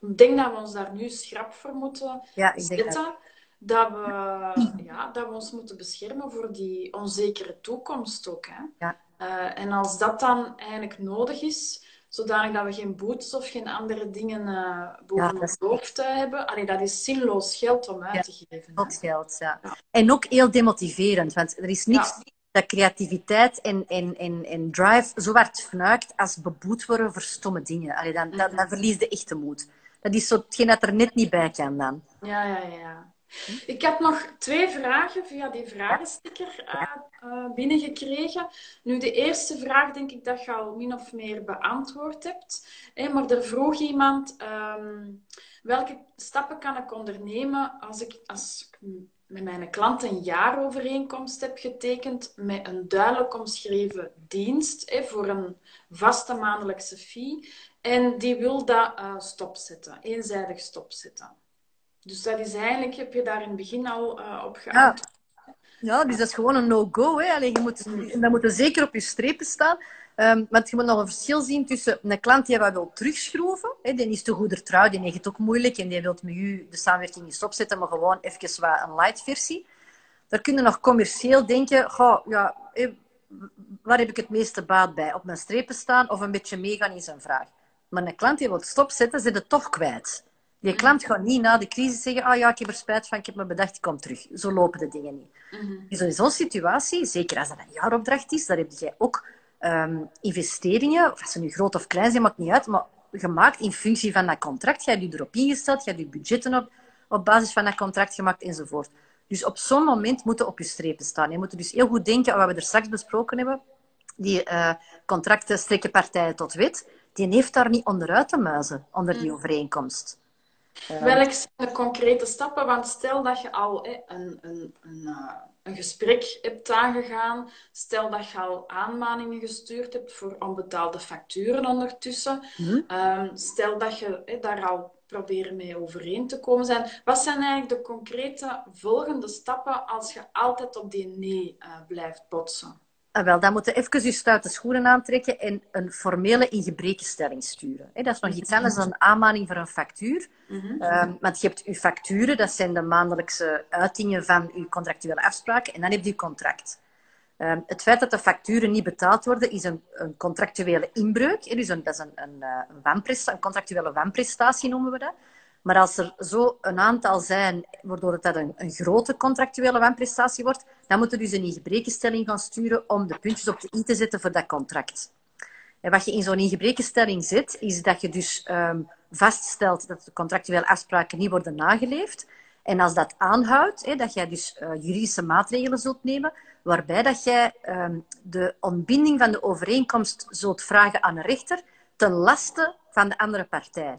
ik denk dat we ons daar nu schrap voor moeten ja, zetten. Dat. dat. we, ja, dat we ons moeten beschermen voor die onzekere toekomst ook. Hè? Ja. en als dat dan eigenlijk nodig is, zodanig dat we geen boetes of geen andere dingen uh, boven ja, ons hoofd uh, hebben. Allee, dat is zinloos geld om uit te geven. Dat geld, ja. En ook heel demotiverend, want er is niets dat creativiteit en, en, en, en drive zo hard fnuikt als beboet worden voor stomme dingen. Allee, dan, dan, dan verlies de moed. Dat is zo hetgeen dat er net niet bij kan dan. Ja, ja, ja. Ik heb nog twee vragen via die vragensticker uh, binnengekregen. Nu, de eerste vraag denk ik dat je al min of meer beantwoord hebt. maar er vroeg iemand, ehm, welke stappen kan ik ondernemen als ik, als ik met mijn klant een jaarovereenkomst heb getekend met een duidelijk omschreven dienst voor een vaste maandelijkse fee en die wil dat uh, stopzetten, eenzijdig stopzetten. Dus dat is eigenlijk, heb je daar in het begin al uh, op geantwoord. Ja, dus dat is gewoon een no-go. Je moet, dat moet er zeker op je strepen staan. Um, want je moet nog een verschil zien tussen een klant die wat wil terugschroeven. Hè, die is te goeder trouw, die heeft het ook moeilijk en die wil met u de samenwerking niet stopzetten, maar gewoon even wat een light versie. Daar kun je nog commercieel denken, goh, ja, waar heb ik het meeste baat bij? Op mijn strepen staan of een beetje meegaan in zijn vraag? Maar een klant die wil stopzetten, zit het toch kwijt. Die klant gaat niet na de crisis zeggen, ah ja, ik heb er spijt van, ik heb me bedacht, ik kom terug. Zo lopen de dingen niet. Mm Dus in zo'n situatie, zeker als dat een jaaropdracht is, daar heb je ook um, investeringen, of ze nu groot of klein zijn, maakt niet uit, maar gemaakt in functie van dat contract. Je hebt je erop ingesteld, je hebt je budgetten op, op basis van dat contract gemaakt enzovoort. Dus op zo'n moment moeten op je strepen staan. Je moet dus heel goed denken aan wat we er straks besproken hebben. Die uh, contracten strekken partijen tot wet. Die heeft daar niet onderuit te muizen, onder die mm. overeenkomst. Uh, Welke zijn de concrete stappen? Want stel dat je al een, een, een, uh, een gesprek hebt aangegaan. Stel dat je al aanmaningen gestuurd hebt voor onbetaalde facturen ondertussen. Mhm. Ehm, stel dat je daar al proberen mee overeen te komen zijn. Wat zijn eigenlijk de concrete volgende stappen als je altijd op die nee uh, blijft botsen? Ah, wel, dan moeten even je stoute schoenen aantrekken en een formele ingebrekenstelling sturen. dat is nog iets anders dan een aanmaning voor een factuur. Mm want je hebt je facturen, dat zijn de maandelijkse uitingen van je contractuele afspraken, en dan heb je je contract. Ehm, het feit dat de facturen niet betaald worden, is een, een contractuele inbreuk. Dus een, dat is een, een, eh, een, een contractuele wanprestatie noemen we dat. Maar als er zo een aantal zijn, waardoor het dat een, grote contractuele wanprestatie wordt, dan moeten we dus een ingebrekenstelling gaan sturen om de puntjes op de i te zetten voor dat contract. En wat je in zo'n ingebrekenstelling zet, is dat je dus um, vaststelt dat de contractuele afspraken niet worden nageleefd. En als dat aanhoudt, dat jij dus uh, juridische maatregelen zult nemen, waarbij dat jij um, de ontbinding van de overeenkomst zult vragen aan een rechter ten laste van de andere partij.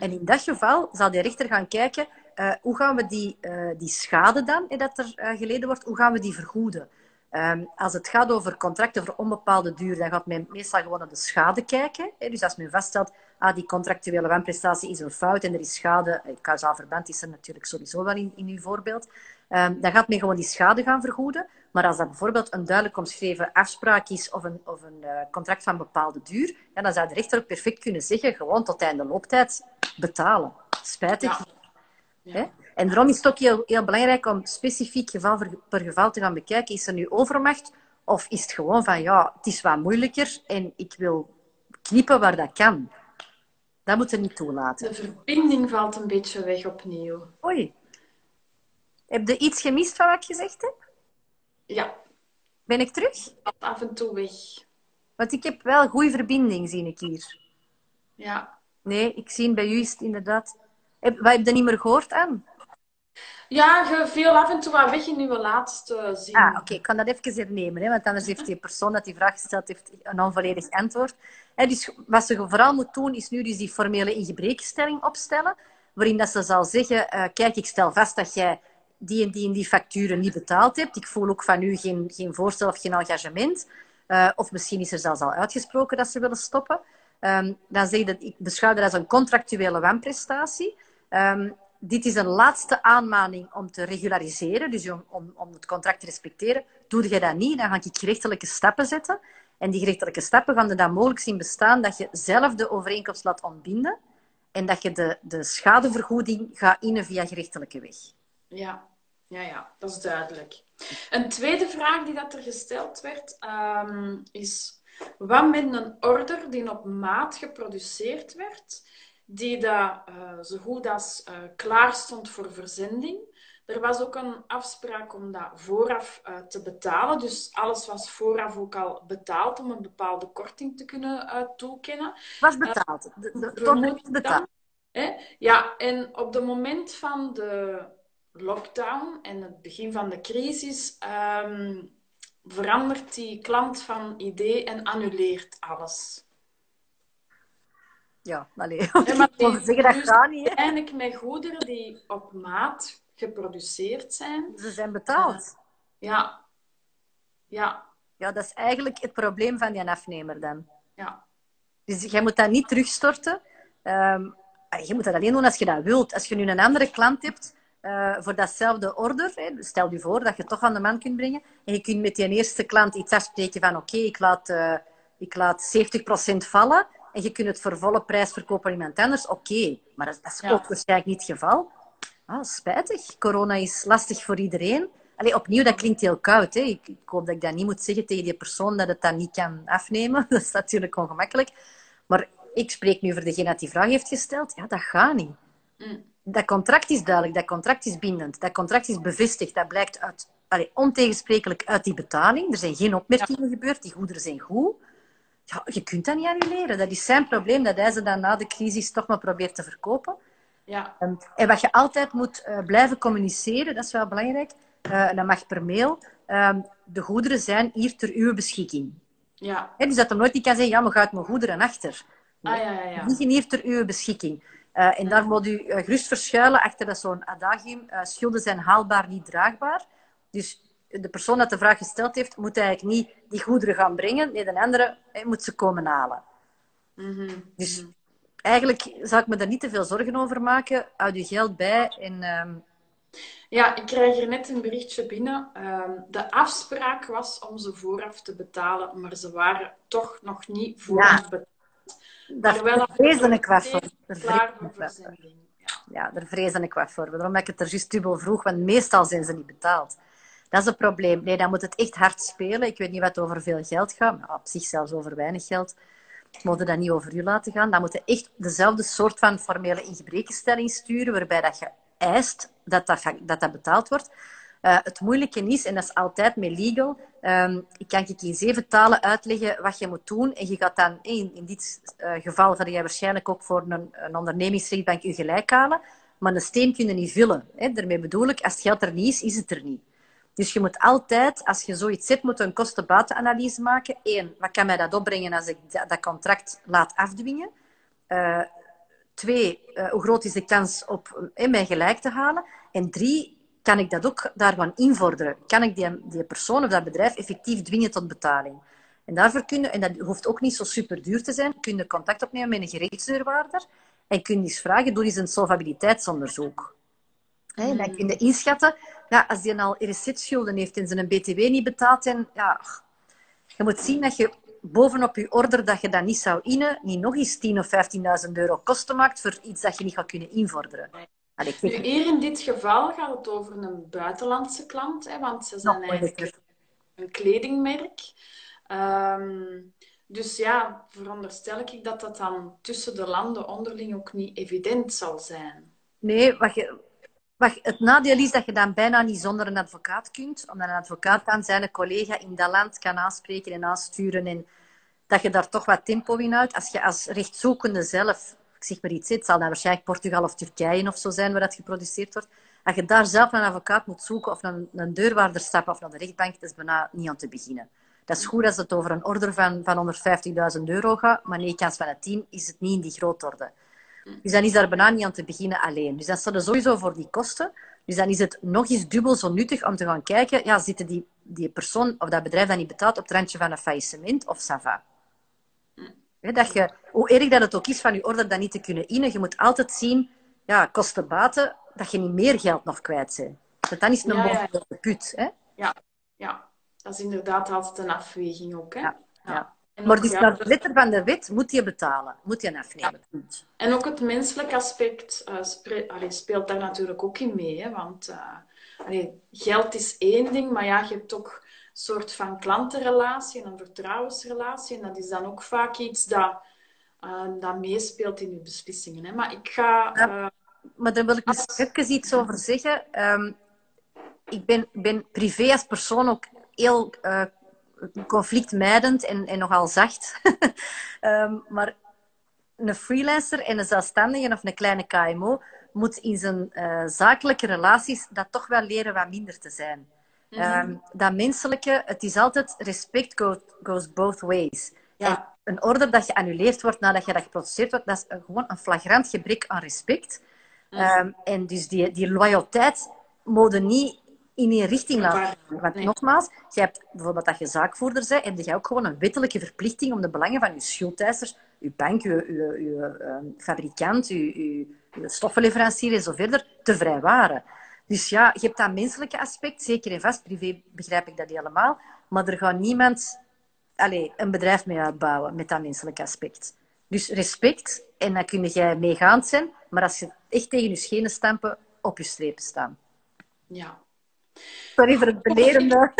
En in dat geval zal de rechter gaan kijken, uh, hoe gaan we die, uh, die schade dan, dat er uh, geleden wordt, hoe gaan we die vergoeden? Um, als het gaat over contracten voor onbepaalde duur, dan gaat men meestal gewoon naar de schade kijken. Hè. Dus als men vaststelt, ah, die contractuele wanprestatie is een fout en er is schade, kausaal verband is er natuurlijk sowieso wel in, in uw voorbeeld, um, dan gaat men gewoon die schade gaan vergoeden. Maar als dat bijvoorbeeld een duidelijk omschreven afspraak is of een, of een uh, contract van bepaalde duur, ja, dan zou de rechter ook perfect kunnen zeggen, gewoon tot einde looptijd betalen. Spijtig. Ja. Ja. En daarom is het ook heel, heel belangrijk om specifiek geval per geval te gaan bekijken. Is er nu overmacht of is het gewoon van, ja, het is wat moeilijker en ik wil knippen waar dat kan. Dat moet je niet toelaten. De verbinding valt een beetje weg opnieuw. Oei. Heb je iets gemist van wat ik gezegd heb? Ja. Ben ik terug? Af en toe weg. Want ik heb wel goede verbinding, zie ik hier. Ja. Nee, ik zie bij u inderdaad... Heb, wat heb je niet meer gehoord aan? Ja, je viel af en toe wat weg in uw laatste zin. Ah, oké. Ik kan dat even hernemen, hè, want anders heeft die persoon dat die vraag gesteld heeft een onvolledig antwoord. Hè, dus wat ze vooral moet doen, is nu dus die formele ingebrekenstelling opstellen, waarin dat ze zal zeggen, uh, kijk, ik stel vast dat jij die en die en die facturen niet betaald hebt. Ik voel ook van u geen, geen voorstel of geen engagement. Uh, of misschien is er zelfs al uitgesproken dat ze willen stoppen. Um, dan zeg je dat ik beschouw dat als een contractuele wanprestatie. Um, dit is een laatste aanmaning om te regulariseren, dus om, om, om het contract te respecteren. Doe je dat niet, dan ga ik gerechtelijke stappen zetten. En die gerechtelijke stappen gaan er dan mogelijk zien bestaan dat je zelf de overeenkomst laat ontbinden en dat je de, de schadevergoeding gaat innen via gerechtelijke weg. Ja, ja, ja, dat is duidelijk. Een tweede vraag die dat er gesteld werd, um, is wat met een order die op maat geproduceerd werd, die dat, uh, zo goed als uh, klaar stond voor verzending. Er was ook een afspraak om dat vooraf uh, te betalen. Dus alles was vooraf ook al betaald om een bepaalde korting te kunnen toekennen. Was betaald? De, de, betaald. hè? Ja, en op het moment van de lockdown en het begin van de crisis um, verandert die klant van idee en annuleert alles. Ja, alleen. Ja, maar die, zeggen dat gaat niet. Eigenlijk met goederen die op maat geproduceerd zijn. Ze zijn betaald. Uh, ja. Ja. Ja, dat is eigenlijk het probleem van die afnemer dan. Ja. Dus jij moet dat niet terugstorten. Um, je moet dat alleen doen als je dat wilt. Als je nu een andere klant hebt uh, voor datzelfde order. Hè. Stel je voor dat je het toch aan de man kunt brengen. En je kunt met die eerste klant iets afspreken van oké, ik laat, uh, ik laat 70% vallen. En je kunt het voor volle prijs verkopen aan iemand anders. Oké, maar dat, dat is ja. ook waarschijnlijk niet het geval. Ah, spijtig. Corona is lastig voor iedereen. Allee, opnieuw, dat klinkt heel koud. Hè. Ik, ik, hoop dat ik dat niet moet zeggen tegen die persoon dat het dat niet kan afnemen. Dat is natuurlijk ongemakkelijk. Maar ik spreek nu voor degene die die vraag heeft gesteld. Ja, dat gaat niet. Mm. Dat contract is duidelijk, dat contract is bindend, dat contract is bevestigd. Dat blijkt uit, allee, ontegensprekelijk uit die betaling. Er zijn geen opmerkingen gebeurd, die goederen zijn goed. Ja, je kunt dat niet annuleren. Dat is zijn probleem, dat hij ze dan na de crisis toch maar probeert te verkopen. Ja. Ehm, en wat je altijd moet uh, blijven communiceren, dat is wel belangrijk, uh, dat mag per mail, uh, de goederen zijn hier ter uw beschikking. Ja. He, dus dat er nooit die kan zeggen, ja, maar gaat mijn goederen achter. Ah, ja, ja, ja. Die zijn hier ter uw beschikking. Uh, en daar moet u uh, gerust verschuilen achter dat zo'n adagium. Uh, schulden zijn haalbaar, niet draagbaar. Dus de persoon dat de vraag gesteld heeft, moet eigenlijk niet die goederen gaan brengen. Nee, de andere moet ze komen halen. Mm -hmm. Dus eigenlijk zou ik me daar niet te veel zorgen over maken. Houd je geld bij en... Ehm, ja, ik krijg hier net een berichtje binnen. Ehm, de afspraak was om ze vooraf te betalen, maar ze waren toch nog niet vooraf betaald. Daar vrezen ik wat voor. Ja, daar vrezen ik wat voor. Waarom ik het er juist dubbel vroeg, want meestal zijn ze niet betaald. Dat is het probleem. Nee, dan moet het echt hard spelen. Ik weet niet wat over veel geld gaat, maar op zich zelfs over weinig geld. Ik moet dat niet over u laten gaan. Dan moet je echt dezelfde soort van formele ingebrekenstelling sturen, waarbij dat je eist dat dat, dat, dat betaald wordt. Uh, het moeilijke is, en dat is altijd met legal, um, ik kan je in zeven talen uitleggen wat je moet doen. En je gaat dan, in, in dit uh, geval ga je waarschijnlijk ook voor een, een ondernemingsrechtbank je gelijk halen. Maar een steen kun je niet vullen. Hè. Daarmee bedoel ik, als het geld er niet is, is het er niet. Dus je moet altijd, als je zoiets zet, moet een kosten-buitenanalyse maken. Eén, wat kan mij dat opbrengen als ik dat, contract laat afdwingen? Uh, twee, hoe groot is de kans op uh, mij gelijk te halen? En drie, kan ik dat ook daarvan invorderen? Kan ik die, die persoon of dat bedrijf effectief dwingen tot betaling? En daarvoor kun je, en dat hoeft ook niet zo super duur te zijn, kun je contact opnemen met een gerechtsdeurwaarder en kun je eens vragen, doe eens een solvabiliteitsonderzoek. He, dan kun je inschatten, ja, als die al RSZ-schulden heeft en zijn BTW niet betaalt, en, ja, je moet zien dat je bovenop je order dat je dat niet zou innen, niet nog eens 10.000 of 15.000 euro kosten maakt voor iets dat je niet gaat kunnen invorderen. Nu, hier in dit geval gaat het over een buitenlandse klant, hè, want ze zijn eigenlijk een kledingmerk. Um, dus ja, veronderstel ik dat dat dan tussen de landen onderling ook niet evident zal zijn. Nee, wat je, wat, het nadeel is dat je dan bijna niet zonder een advocaat kunt. Omdat een advocaat dan zijn collega in dat land kan aanspreken en aansturen. En dat je daar toch wat tempo in houdt. Als je als rechtzoekende zelf ik zeg maar iets, het zal dan waarschijnlijk Portugal of Turkije of zo zijn waar dat geproduceerd wordt. Als je daar zelf een advocaat moet zoeken of een, een deurwaarder stappen of naar de rechtbank, dat is bijna niet aan te beginnen. Dat is goed als het over een order van, van 150.000 euro gaat, maar nee, kans van het 10 is het niet in die grootorde. Dus dan is daar bijna niet aan te beginnen alleen. Dus dan staat er sowieso voor die kosten. Dus dan is het nog eens dubbel zo nuttig om te gaan kijken, ja, zitten die, die persoon of dat bedrijf dat niet betaalt op het randje van een faillissement of sava dat je, hoe erg dat het ook is van je order dat niet te kunnen innen, je moet altijd zien, ja, kosten baten, dat je niet meer geld nog kwijt bent. Dat dan is een ja, ja. put. Hè? Ja, ja, dat is inderdaad altijd een afweging ook. Hè? Ja, ja. Maar dus naar de letter van de wet moet je betalen, moet je afnemen. En ook het menselijk aspect uh, speelt daar natuurlijk ook in mee. Hè? Want uh, geld is één ding, maar ja, je hebt ook soort van klantenrelatie en een vertrouwensrelatie. En dat is dan ook vaak iets dat, uh, dat meespeelt in je beslissingen. Hè. Maar ik ga... Uh... maar daar wil ik eens even iets over zeggen. Um, ik ben, ben privé als persoon ook heel uh, conflictmijdend en, en nogal zacht. um, maar een freelancer en een zelfstandige of een kleine KMO moet in zijn zakelijke relaties dat toch wel leren wat minder te zijn. Mm dat menselijke, het is altijd respect goes, both ways. Ja. een order dat geannuleerd wordt nadat je dat geproduceerd wordt, dat is gewoon een flagrant gebrek aan respect. Mhm. Ehm, en dus die, die loyaliteit niet in een richting laten gaan. Want nogmaals, je hebt bijvoorbeeld dat je zaakvoerder bent, heb je ook gewoon een wettelijke verplichting om de belangen van je schuldeisers, je bank, je, je, ehm, fabrikant, je, je, stoffenleverancier en zo verder, te vrijwaren. Dus ja, je hebt dat menselijke aspect, zeker en vast. Privé begrijp ik dat helemaal. Maar er gaat niemand allez, een bedrijf mee uitbouwen met dat menselijke aspect. Dus respect en dan kun je meegaand zijn. Maar als je echt tegen je schenen stampen, op je strepen staan. Ja. Sorry voor het belerende.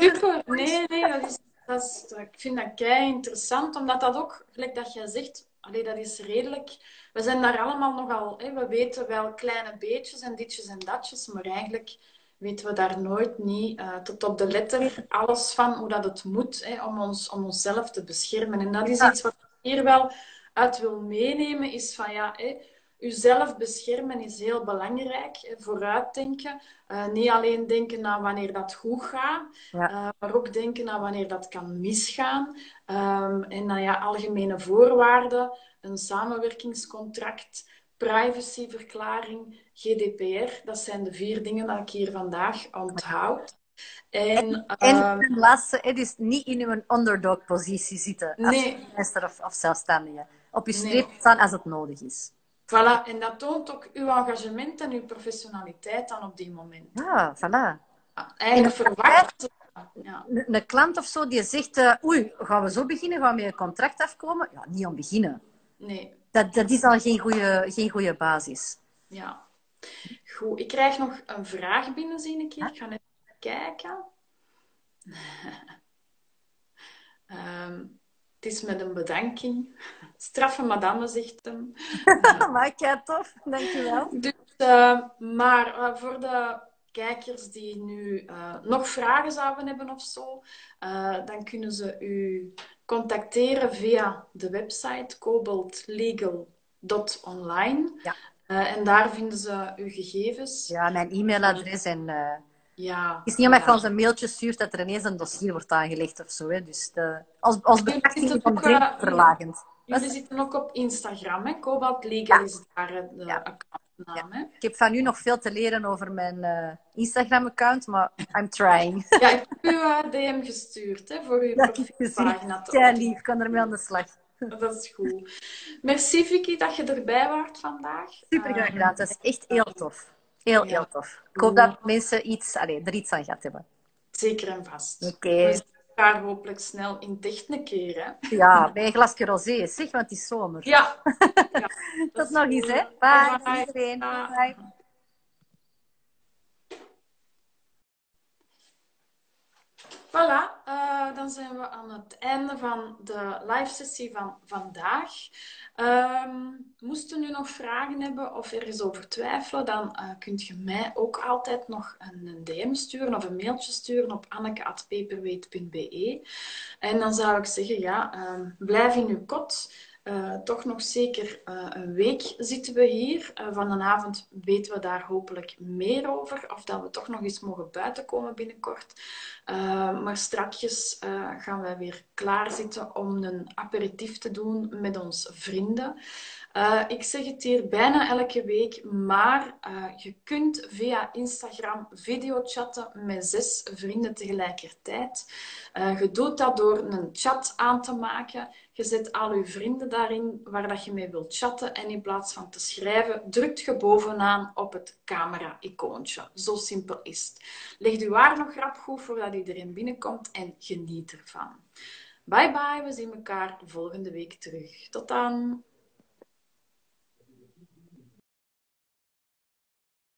Super. Nee, nee, dat is, dat is, ik vind dat kei interessant, omdat dat ook, gelijk dat jij zegt, allee, dat is redelijk. We zijn daar allemaal nogal, hè, we weten wel kleine beetjes en ditjes en datjes, maar eigenlijk weten we daar nooit niet uh, tot op de letter alles van hoe dat het moet hè, om, ons, om onszelf te beschermen. En dat is iets wat ik hier wel uit wil meenemen, is van ja, hè, Uzelf beschermen is heel belangrijk. Vooruitdenken. Uh, niet alleen denken aan wanneer dat goed gaat, uh, maar ook denken aan wanneer dat kan misgaan. Um, en dan ja, algemene voorwaarden, een samenwerkingscontract, privacyverklaring, GDPR. Dat zijn de vier dingen dat ik hier vandaag onthoud. En, en, ten laatste, dus niet in uw underdog-positie zitten als nee. minister of, of zelfstandige. Op je streep nee. staan als het nodig is. Voilà, en dat toont ook uw engagement en uw professionaliteit dan op die moment. Ah, voilà. eigenlijk verwacht. Ja. Een, een, klant of zo die zegt, uh, oei, gaan we zo beginnen? Gaan we met een contract afkomen? Ja, niet om beginnen. Nee. Dat, dat is al geen goede geen goede basis. Ja. Goed, ik krijg nog een vraag binnen, zie ik hier. Ik ga even kijken. um, het is met een bedanking. Straffe madame, zegt hem. maar ja, tof. Dankjewel. Dus, uh, maar uh, voor de kijkers die nu uh, nog vragen zouden hebben of zo, dan kunnen ze u contacteren via de website cobaltlegal.online. Ja. en daar vinden ze uw gegevens. Ja, mijn e-mailadres en ja. Het is niet omdat je ons een mailtje stuurt dat er ineens een dossier wordt aangelegd of zo. Hè. Dus de, als, als betrachting van uh, verlagend. Jullie zitten ook op Instagram, hè? Cobalt Legal ja. is daar de ja. accountnaam. Hè? Ik heb van u nog veel te leren over mijn uh, Instagram-account, maar I'm trying. Ja, ik heb u uh, DM gestuurd hè, voor uw ja, profielpagina. Ja, lief. Ik kan ermee aan de slag. Dat is goed. Merci Vicky dat je erbij waart vandaag. Super graag gedaan. Dat is echt heel tof. Heel, ja. heel tof. Ik hoop dat mensen iets, er iets aan gehad hebben. Zeker en vast. Oké. Okay. Elkaar hopelijk snel in dicht keer, hè? Ja, bij een glasje rosé, zeg, want het is zomer. Ja. ja Tot nog eens, hè. Bye, Bye. Bye. Voilà, uh, dan zijn we aan het einde van de live sessie van vandaag. Um, moesten u nog vragen hebben of ergens over twijfelen, dan uh, kunt je mij ook altijd nog een, een, DM sturen of een mailtje sturen op anneke.peperweet.be. En dan zou ik zeggen, ja, um, blijf in uw kot. Uh, toch nog zeker uh, een week zitten we hier. Uh, van de avond weten we daar hopelijk meer over. Of dat we toch nog eens mogen buiten komen binnenkort. maar strakjes gaan wij weer klaarzitten om een aperitief te doen met ons vrienden. Uh, ik zeg het hier bijna elke week, maar uh, je kunt via Instagram videochatten met zes vrienden tegelijkertijd. Uh, je doet dat door een chat aan te maken. Je zet al je vrienden daarin waar dat je mee wilt chatten. En in plaats van te schrijven, drukt je bovenaan op het camera-icoontje. Zo simpel is het. Leg je waar nog rap goed voordat iedereen binnenkomt en geniet ervan. Bye bye, we zien elkaar volgende week terug. Tot dan!